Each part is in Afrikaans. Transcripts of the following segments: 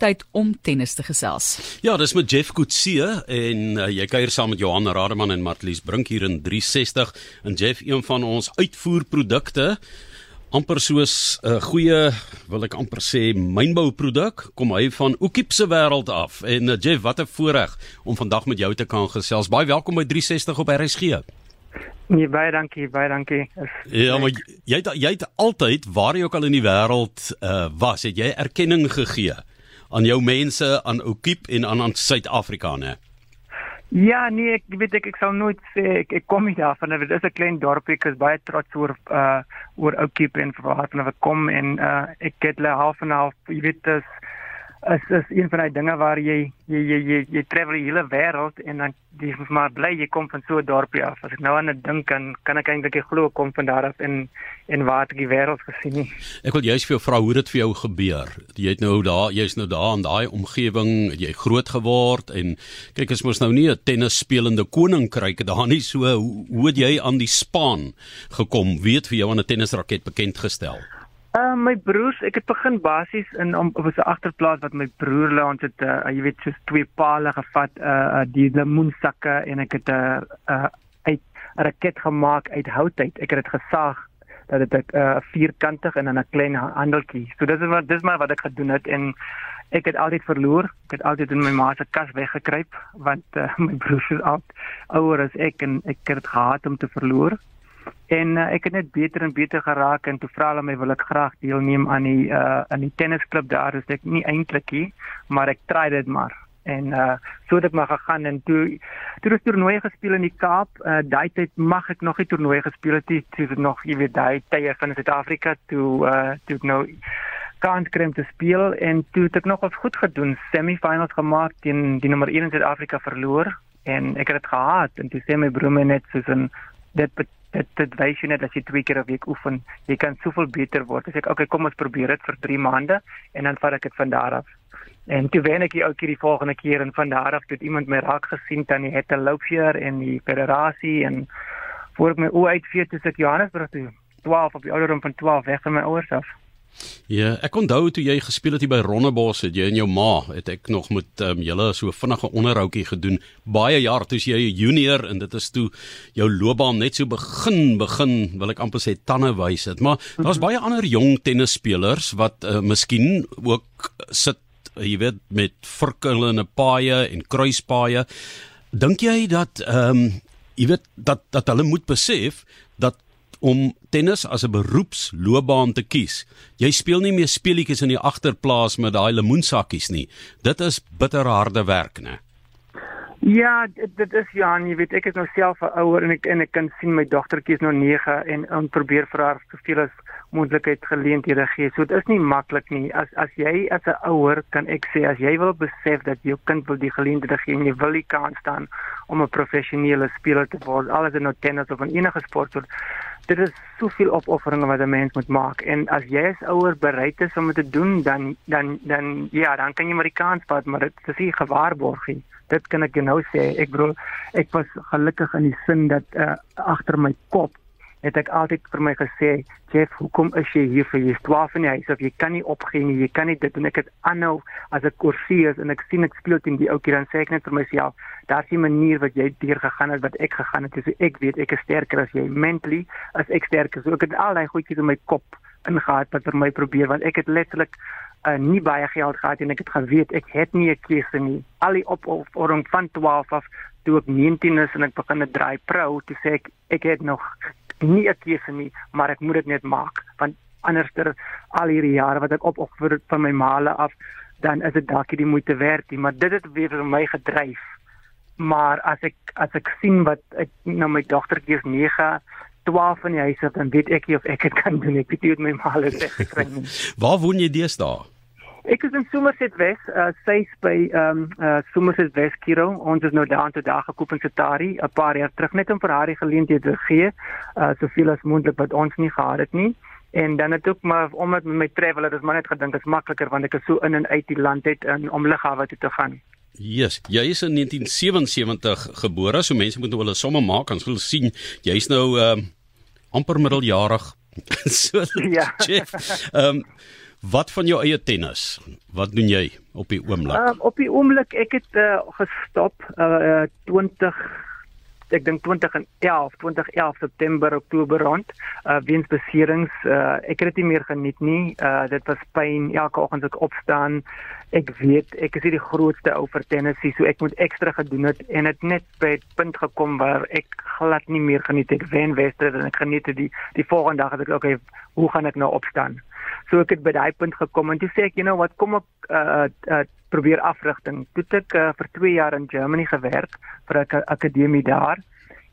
tyd om tennis te gesels. Ja, dis met Jeff Kutsie en uh, jy kuier saam met Johan Rademan en Martlies Brink hier in 360 en Jeff een van ons uitvoerprodukte amper soos 'n uh, goeie wil ek amper sê mynbouproduk kom hy van Oekiep se wêreld af. En uh, Jeff wat 'n voorreg om vandag met jou te kan gesels. Baie welkom by 360 op RSG Nee, baie dankie, baie dankie. Ja, maar jy het, jy het altyd waar jy ook al in die wêreld uh, was, het jy erkenning gegee aan jou mense aan Okiep en aan aan Suid-Afrika, né? Ja, nee, ek weet ek ek sal nooit sê ek, ek kom nie daarvan. Dit is 'n klein dorpie, ek is baie trots oor uh oor Okiep en vir wat hulle kom en uh ek het hulle half en half, jy weet, dis is is een van daai dinge waar jy jy jy jy, jy travel die hele wêreld en dan jy is maar bly jy kom van so 'n dorpie af. As ek nou aan dit dink kan kan ek eintlik glo kom van daar af en en waar ek die wêreld gesien het. Ek wil juist vir jou vra hoe dit vir jou gebeur. Jy het nou daar jy's nou daar in daai omgewing, jy groot geword en kyk as mos nou nie 'n tennis spelende koninkryk daar nie so hoe, hoe het jy aan die span gekom? Weet vir jou aan 'n tennisraket bekend gestel? Uh my broers, ek het begin basies in op 'n agterplaas wat my broer ons het uh, jy weet so twee palle gevat uh die lemoensakke en ek het 'n uh, uh uit 'n raket gemaak uit hout uit. Ek het dit gesaag dat dit uh, vierkantig en dan 'n klein handeltjie. So dis wat dis maar wat ek gedoen het en ek het altyd verloor. Ek het altyd in my ma se kas weggekruip want uh, my broers is al ouer as ek en ek het gehaat om te verloor. En uh, ek het net beter en beter geraak en toe vra hulle my wil ek graag deelneem aan die uh aan die tennisklub daar is ek nie eintlik nie, maar ek try dit maar. En uh so het ek maar gegaan en toe toe het toernooie gespeel in die Kaap. Uh daai tyd mag ek nog nie toernooie gespeel het nie. Dit nog jy weet daai tye van Suid-Afrika toe uh toe ek nou kans kry om te speel en toe het ek nog wat goed gedoen. Semifinals gemaak teen die nommer 1 in Suid-Afrika verloor en ek het dit gehaat en toe sê my broer my net soos 'n dit dit dit wys jy net as jy twee keer 'n week oefen, jy kan soveel beter word. As ek okay, kom ons probeer dit vir 3 maande en dan vat ek dit van daar af. En toe wen ek die ou keer die volgende keer en van daar af het iemand my raak gesien dan die het 'n loopfeer en die federasie en voor my oë uitvee toe ek Johannesburg toe 12 op die ouderdom van 12 weg van my ouers af. Ja, ek onthou toe jy gespeel het hier by Ronnebos het jy en jou ma het ek nog met um, julle so vinnige onderhoudjie gedoen. Baie jaar toe jy 'n junior en dit is toe jou loopbaan net so begin begin wil ek amper sê tande wys het. Maar daar's mhm. baie ander jong tennisspelers wat uh, miskien ook sit jy weet met verkillende paaie en kruispaaie. Dink jy dat ehm um, jy weet dat dat hulle moet besef dat om tennis as 'n beroepsloopbaan te kies. Jy speel nie meer speletjies in die agterplaas met daai lemoensakkies nie. Dit is bitterharde werk, né? Ja, dit, dit is Jan, jy weet ek is nou self 'n ouer en ek en ek kan sien my dogtertjie is nou 9 en en probeer vir haar soveel as moontlikheid geleenthede gee. So dit is nie maklik nie. As as jy as 'n ouer kan ek sê as jy wil besef dat jou kind wil die geleenthede gee en jy wil die kans staan om 'n professionele speler te word, alles in nou tennis of enige sport, so dit is soveel opofferings wat 'n mens moet maak. En as jy as ouer bereid is om dit te doen dan dan dan ja dan kan jy maar die kans vat maar dit is nie gewaarborg nie. Dit kan ek nou sê. Ek bedoel ek was gelukkig in die sin dat uh, agter my kop het ek altyd vir my gesê, Jeff, hoekom is jy hier vir jy swaaf in die huis? Of jy kan nie opgee nie, jy kan nie dit doen. Ek het aanhou as ek kursie is en ek sien ek speel teen die ou keer dan sê ek net vir myself, daar's 'n manier wat jy deur gegaan het wat ek gegaan het, so ek weet ek is sterker as jy. Mentally as ek sterker. So ek het al daai goedjies in my kop ingehaat wat vir my probeer want ek het letterlik uh, nie baie geld gehad en ek het geweet ek het nie 'n keuse nie. Al die opofferings van 12 af toe ek 19 is en ek begin 'n draai pro, toe sê ek ek het nog nie 'n keuse nie, maar ek moet dit net maak want anderster al hierdie jare wat ek opoffer van my male af, dan is dit dalk nie die moeite werd nie, maar dit het weer vir my gedryf. Maar as ek as ek sien wat ek nou my dogtertjie is 9 12 in die huis het dan weet ek nie of ek dit kan doen ek weet nie hoe my maal is gekry nie Waar woon jy deesdae? Ek is in Somerset West, uh sy's by ehm um, uh Somerset West Kiro. Ons is nou daar aan te dag gekoop in Satari 'n paar jaar terug net om vir haar die geleentheid te gee, uh soveel as moontlik wat ons nie gehad het nie. En dan het ook maar omdat met my travel het ons maar net gedink dit is makliker want ek is so in en uit die land het in om lughawe toe te gaan. Yes, jy is in 1977 gebore, so mense moet nou hulle somme maak, ons wil sien jy's nou ehm um, amper middeljarig. so ja. Ehm um, Wat van jou eie tennis? Wat doen jy op die oomblik? Uh, op die oomblik ek het uh, gestop uh, 20 ek dink 2011 2011 September Oktober rond uh weens beserings. Uh ek het dit nie meer geniet nie. Uh dit was pyn. Elke oggend as ek opstaan ek weet ek is nie die grootste ou vir tennisie so ek moet ekstra gedoen het en dit net by 'n punt gekom waar ek glad nie meer geniet ek wen wedstryd en ek geniet dit die die volgende dag het ek okay hoe gaan ek nou opstaan so ek het by daai punt gekom en toe sê ek you know wat kom ek uh, uh probeer afrigting. Toe het ek uh, vir 2 jaar in Germany gewerk vir 'n akademie daar.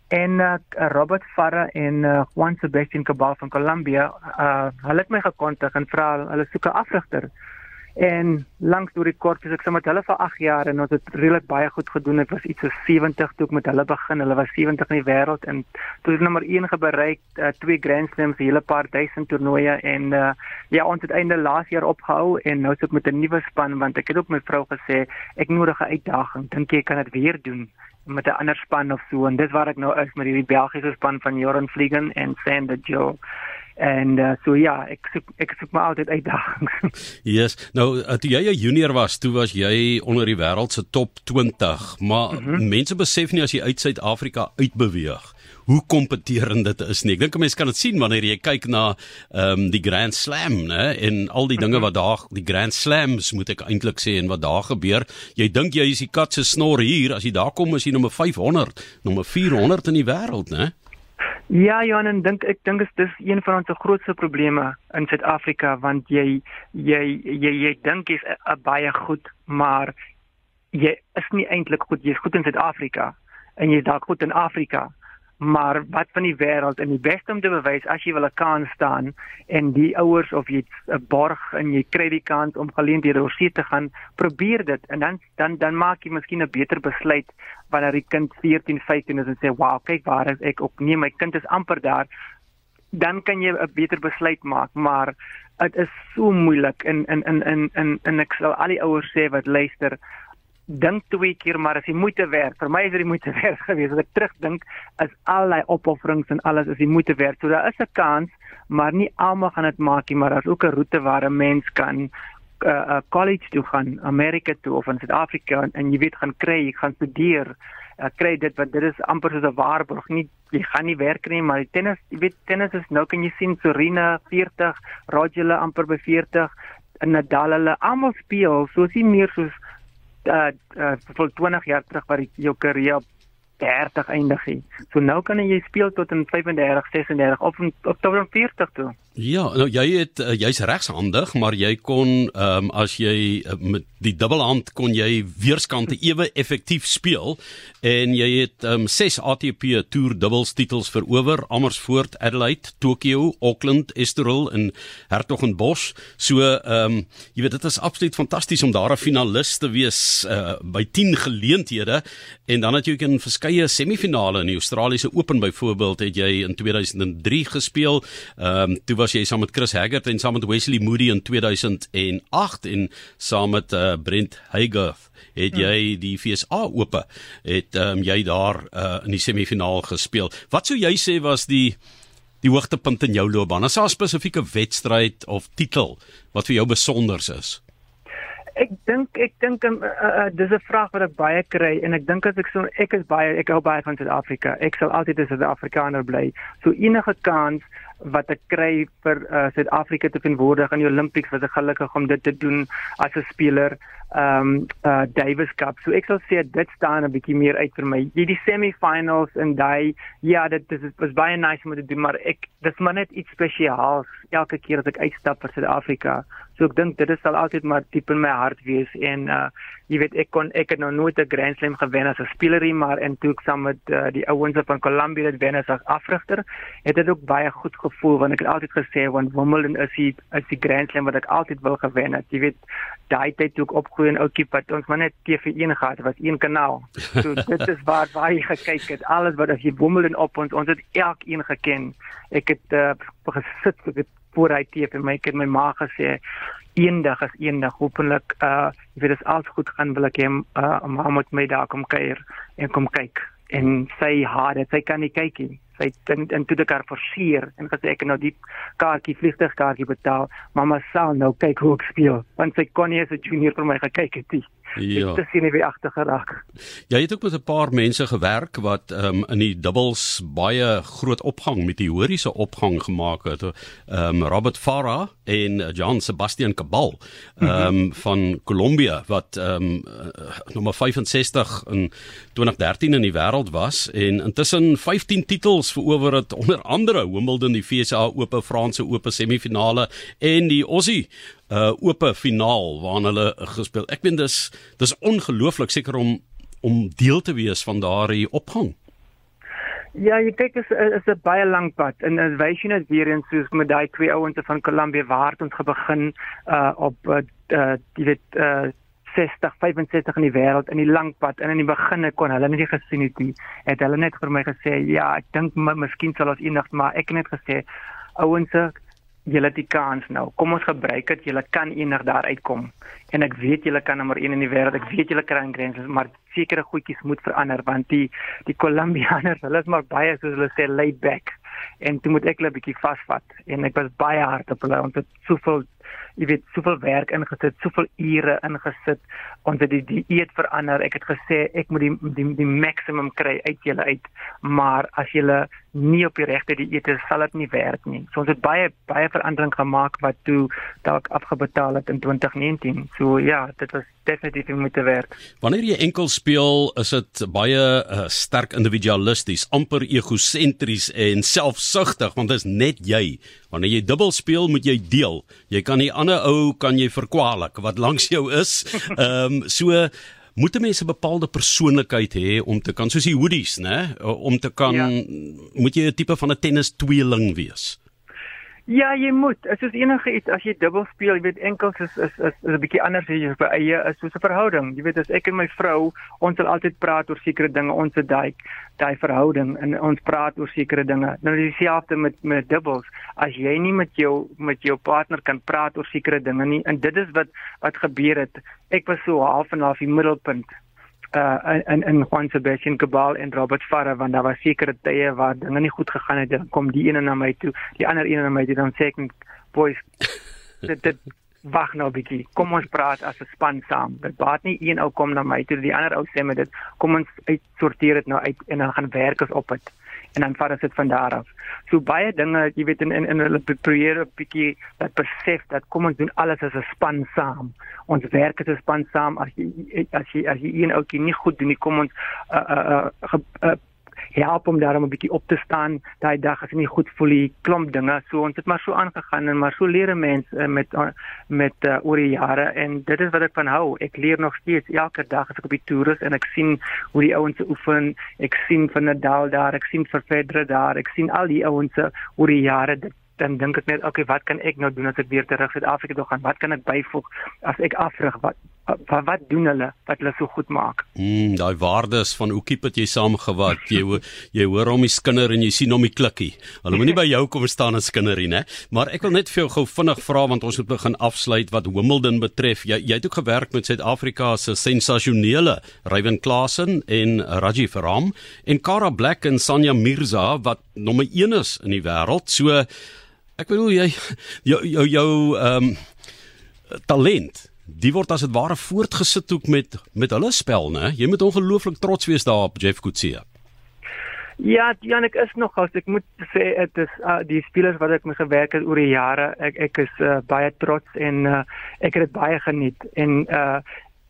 En uh, Robert Farra en uh, Juan Sebastian Cabal van Colombia, uh, hulle het my gekontak en vra hulle soek 'n afrigter. En langs deur die kort is ek sommer hulle vir 8 jaar en ons het redelik baie goed gedoen. Dit was iets so 70 toe ek met hulle begin. Hulle was 70 in die wêreld en toe het nommer 1 bereik, uh, twee Grand Slams, 'n hele paar duisend toernooie en uh, ja, ons het einde laas jaar opgehou en nou ek met 'n nuwe span want ek het ook met vrou gesê ek nodig 'n uitdaging. Dink jy kan dit weer doen? met 'n ander span of so en dis waar ek nou is met hierdie Belgiese span van Joran Vliegen en Sander Joe en uh, so ja ek soek ek soek maar altyd uitdagings. Yes. Nou uh, toe jy 'n junior was, toe was jy onder die wêreld se top 20, maar mm -hmm. mense besef nie as jy uit Suid-Afrika uitbeweeg hoe kompeterend dit is nie. Ek dink 'n mens kan dit sien wanneer jy kyk na ehm um, die Grand Slam, né, en al die dinge wat daar die Grand Slams moet ek eintlik sê en wat daar gebeur. Jy dink jy is die kat se snor hier, as jy daar kom is jy nommer 500, nommer 400 in die wêreld, né? Ja, Johan, en dink ek dink dit is een van ons grootste probleme in Suid-Afrika want jy jy jy jy dink jy's baie goed, maar jy is nie eintlik goed. Jy's goed in Suid-Afrika en jy's dalk goed in Afrika, maar wat van die wêreld en die beste om te bewys as jy wil 'n kans staan en die ouers of jy 'n borg en jy kry die kans om geleenthede oor see te gaan, probeer dit en dan dan dan maak jy miskien 'n beter besluit wanneer die kind 14, 15 is en sê, "Wow, kyk waar is ek ook nee, my kind is amper daar." Dan kan jy 'n beter besluit maak, maar dit is so moeilik in in in in in en ek sal al die ouers sê wat luister, dink twee keer maar as die moeite werd. Vir my is dit die moeite werd gewees. As ek terugdink, is al daai opofferings en alles is die moeite werd. So daar is 'n kans, maar nie almal gaan dit maak nie, maar daar's ook 'n roete waar 'n mens kan uh, uh, college toe gaan, Amerika toe of in Suid-Afrika en, en jy weet gaan kry, jy gaan studeer. Uh, kry dit want dit is amper soos 'n waarborg. Nie jy gaan nie werk nie, maar die tennis, jy weet tennis is nou kan jy sien Serena 40, Roger amper by 40 en Nadal hulle almal speel, so is nie meer soos uh uh vir 20 jaar terug wat jou karier 30 eindig het. So nou kan jy speel tot in 35, 36 of op tot 40 toe. Ja, nou jy het uh, jy's regshandig, maar jy kon ehm um, as jy uh, met die dubbelhand kon jy weerskante ewe effektief speel en jy het ehm um, 6 ATP Tour dubbels titels verower, Amersfoort, Adelaide, Tokyo, Auckland, Estoril en Hertogenbosch. So ehm um, jy weet dit is absoluut fantasties om daar 'n finalis te wees uh, by 10 geleenthede en dan het jy ook in verskeie semifinale in die Australiese Open byvoorbeeld het jy in 2003 gespeel. Ehm um, was jy saam met Chris Haggart en saam met Wesley Moody in 2008 en saam met uh, Brent Haygarth het hmm. jy die FSA oop het um, jy daar uh, in die semifinaal gespeel. Wat sou jy sê was die die hoogtepunt in jou loopbaan? Is daar 'n spesifieke wedstryd of titel wat vir jou besonder is? Ek dink ek dink um, uh, uh, dis 'n vraag wat ek baie kry en ek dink as ek so ek is baie ek hou baie van Suid-Afrika. Ek sal altyd 'n Suid-Afrikaner bly. So enige kans wat ek kry vir uh, Suid-Afrika te verwoordig in die Olimpiese was ek gelukkig om dit te doen as 'n speler ehm um, uh Davis Cup. So ek sal sê dit staan 'n bietjie meer uit vir my. Hierdie semi-finals en daai ja, dit dis was baie nice om te doen, maar ek dis maar net iets spesiaals elke keer as ek uitstap vir Suid-Afrika. So ek dink dit sal altyd maar diep in my hart wees en uh jy weet ek kon ek het nou nooit 'n Grand Slam gewen as 'n spelerie maar en toe ek saam met uh, die ouens van Columbia dit wen as afrigter, het dit ook baie goed gevoel want ek het altyd gesê want Wimbledon is die is die Grand Slam wat ek altyd wil gewen het. Jy weet daai tyd toe ek opgroei in Oukie wat ons maar net TV1 gehad, was een kanaal. So dit is waar waar jy gekyk het. Alles wat as jy Wimbledon op ons ons het elkeen geken. Ek het uh, gesit ek het voor hy TV my kind my ma gesê eendag is eendag hopelik uh jy weet as alles goed gaan wil ek hom uh ma moet my daar kom kuier en kom kyk en sy haar dit sy kan nie kyk nie Sy in, in toe dekar forceer en gesê ek nou die kaartjie vliegtuigkaartjie betaal. Mamma sal nou kyk hoe ek speel want sy kon nie as 'n junior vir my gekyk het nie. Ja. Dit sien nie weer agter geraak. Jy het ook met 'n paar mense gewerk wat um, in die dubbels baie groot opgang met die horiese opgang gemaak het. Um, Robert Farah en John Sebastian Cabal um, mm -hmm. van Colombia wat um, nommer 65 in 2013 in die wêreld was en intussen 15 titels verower het onder andere Wimbledon, die FSA Ope, Franse Ope semifinale en die Aussie uh ope finaal waarin hulle gespeel. Ek meen dis dis ongelooflik seker om om deel te wees van daardie opgang. Ja, jy kyk is is 'n baie lank pad en as wys jy net weer eens soos met daai twee ouens van Columbia waar het ons begin uh op uh jy weet uh 60 65 in die wêreld in die lang pad en in die begin kon hulle net gesien het nie het hulle net vir my gesê ja ek dink miskien sal ons eendag maar ek het net gesê ouens julle die kans nou. Kom ons gebruik dit. Julle kan eendag daar uitkom. En ek weet julle kan nommer 1 in die wêreld. Ek weet julle kry grense, maar sekere goedjies moet verander want die die Colombianers, hulle is maar baie soos hulle sê laid back. En toe moet ek hulle 'n bietjie vasvat en ek was baie hard op hulle want dit soveel jy weet soveel werk ingesit, soveel ure ingesit ons het die dieet verander. Ek het gesê ek moet die die die maksimum kry uit julle uit. Maar as julle nie op die regte dieet is, sal dit nie werk nie. So ons het baie baie verandering gemaak wat toe dalk afgebetaal het in 2019. So ja, dit was definitief moet werk. Wanneer jy enkel speel, is dit baie uh, sterk individualisties, amper egosentries en selfsugtig want dit is net jy. Wanneer jy dubbel speel, moet jy deel. Jy kan die ander ou kan jy verkwalik wat langs jou is. Ehm um, so moet mense 'n bepaalde persoonlikheid hê om te kan soos die hoodies, né, om te kan ja. moet jy 'n tipe van 'n tennis tweeling wees. Ja, jy moet. Dit is enige iets as jy dubbel speel, jy weet enkels is is is, is 'n bietjie anders as jy by eie is soos 'n verhouding. Jy weet as ek en my vrou, ons sal altyd praat oor sekere dinge, ons het daai daai verhouding en ons praat oor sekere dinge. Nou dieselfde met met dubbels. As jy nie met jou met jou partner kan praat oor sekere dinge nie, en dit is wat wat gebeur het. Ek was so half en half die middelpunt uh in in Juan Sebastian Cabal en Robert Farah want daar was sekere tye waar dinge nie goed gegaan het. Dan kom die ene na my toe die ander ene na my toe dan sê ek boys dit dit wag nou 'n bietjie kom ons praat as 'n span saam dit baat nie een ou kom na my toe die ander ou sê my dit kom ons uitsorteer dit nou uit en dan gaan werk ons op dit en dan vat dit van daar af. So baie dinge, jy weet in in, hulle probeer 'n bietjie dat besef dat kom ons doen alles as 'n span saam. Ons werk as 'n span saam. As jy as jy as jy een ouetjie nie goed doen nie, kom ons uh uh, uh, uh help om daarom 'n bietjie op te staan. Daai dag as jy nie goed voel nie klomp dinge. So ons het maar so aangegaan en maar so leer 'n mens uh, met uh, met uh, oor die jare. En dit is wat ek van hou. Ek leer nog steeds elke dag as ek op die toer is en ek sien hoe die ouens oefen. Ek sien van Nadal daar ek sien vir Federer daar ek sien al die ouens oor die jare. Dit dan dink ek net okay wat kan ek nou doen as ek weer terug Suid-Afrika toe gaan? Wat kan ek byvoeg as ek afrig? Wat wat wat doen hulle wat hulle so goed maak? Mm, daai waardes van hoe kiep dit jy saamgewat. Jy jy hoor hom die skinder en jy sien hom die klikkie. Hulle moenie by jou kom staan en skinnerie, né? Maar ek wil net vir jou gou vinnig vra want ons moet begin afsluit wat Wimbledon betref. Jy jy het ook gewerk met Suid-Afrika se sensasionele Ryan Klassen en Raji Faram en Cara Black en Sanya Mirza wat nommer 1 is in die wêreld. So ek bedoel jy jou jou jou ehm um, talent die word as dit ware voortgesit ook met met hulle spel, né? Jy moet ongelooflik trots wees daarop, Jeff Kutsie. Ja, Jan, ek is nog as ek moet sê dit is uh, die spelers wat ek mee gewerk het oor die jare. Ek ek is uh, baie trots en uh, ek het dit baie geniet en uh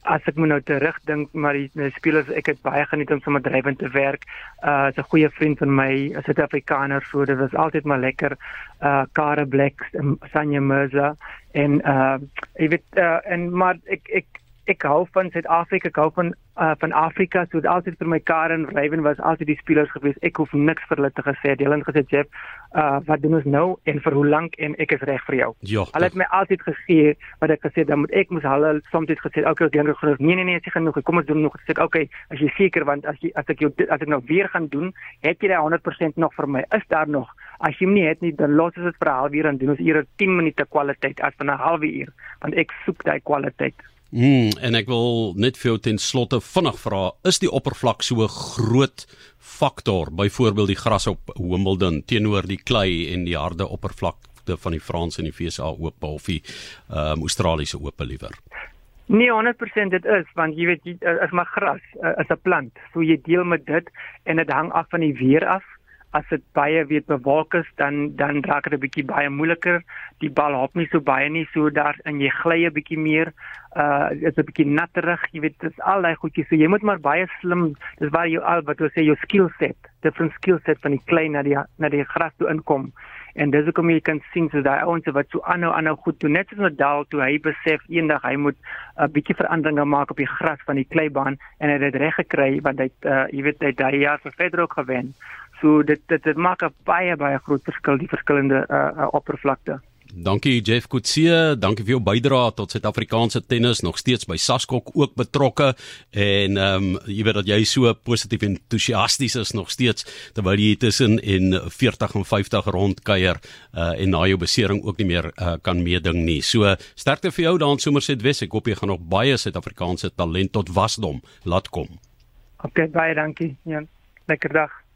as ek moet nou terugdink maar die, die spelers ek het baie geniet om sommer drywend te werk. Uh 'n goeie vriend van my, 'n Suid-Afrikaner, so dit was altyd maar lekker. Uh Kare Black, Sanya Mirza en uh jy weet uh en maar ek ek ek hou van Suid-Afrika, ek hou van uh, van Afrika, so dit altyd vir my Karen Raven was altyd die spelers gewees. Ek hoef niks vir hulle te gesê. Hulle het gesê, "Jeff, uh, wat doen ons nou en vir hoe lank en ek is reg vir jou." Ja, hulle het my altyd gegee wat ek gesê dan moet ek moet hulle soms het gesê, "Oké, okay, ek dink genoeg." Nee, nee, nee, ek sê genoeg. Kom ons doen nog. Ek sê, "Oké, okay, as jy seker want as jy as ek jou as ek nou weer gaan doen, het jy daai 100% nog vir my. Is daar nog? As jy nie het nie, dan los ons dit vir 'n halfuur en doen ons eers 10 minute kwaliteit as van 'n halfuur, want ek soek daai kwaliteit. Mm, en ek wil net vir jou ten slotte vinnig vra, is die oppervlak so 'n groot faktor, byvoorbeeld die gras op Wimbledon teenoor die klei en die harde oppervlakte van die Franse en die FSA oop of die um, Australiese oop liewer? Nee, 100% dit is want jy weet jy, is maar gras uh, is 'n plant. So jy deel met dit en dit hang af van die weer af as dit baie weet bewolk is dan dan raak dit 'n bietjie baie moeiliker. Die bal hop nie so baie nie, so daar en jy gly 'n bietjie meer. Uh dit is 'n bietjie natterig, jy weet, dit is al daai goedjies. So jy moet maar baie slim, dis waar jy al wat jy sê jou skill set, different skill set van die klein na die na die gras toe inkom. En dis hoekom jy kan sien so daai ouens wat so aanhou aanhou goed doen. Net soos Nadal toe hy besef eendag hy moet 'n bietjie veranderinge maak op die gras van die kleibaan en hy het dit reg gekry want hy uh jy weet hy het daai jaar vir Federer gewen. So dit dit dit maak 'n baie baie groot verskil die verskillende uh, uh oppervlakte. Dankie Jeff Kutsie, dankie vir jou bydrae tot Suid-Afrikaanse tennis nog steeds by Saskok ook betrokke en ehm um, jy weet dat jy so positief en entoesiasties is nog steeds terwyl jy tussen en 40 en 50 rondkuier uh en na jou besering ook nie meer uh, kan meeding nie. So sterkte vir jou daar in Somerset Wes. Ek hoop jy gaan nog baie Suid-Afrikaanse talent tot wasdom laat kom. Okay, baie dankie. Ja, lekker dag.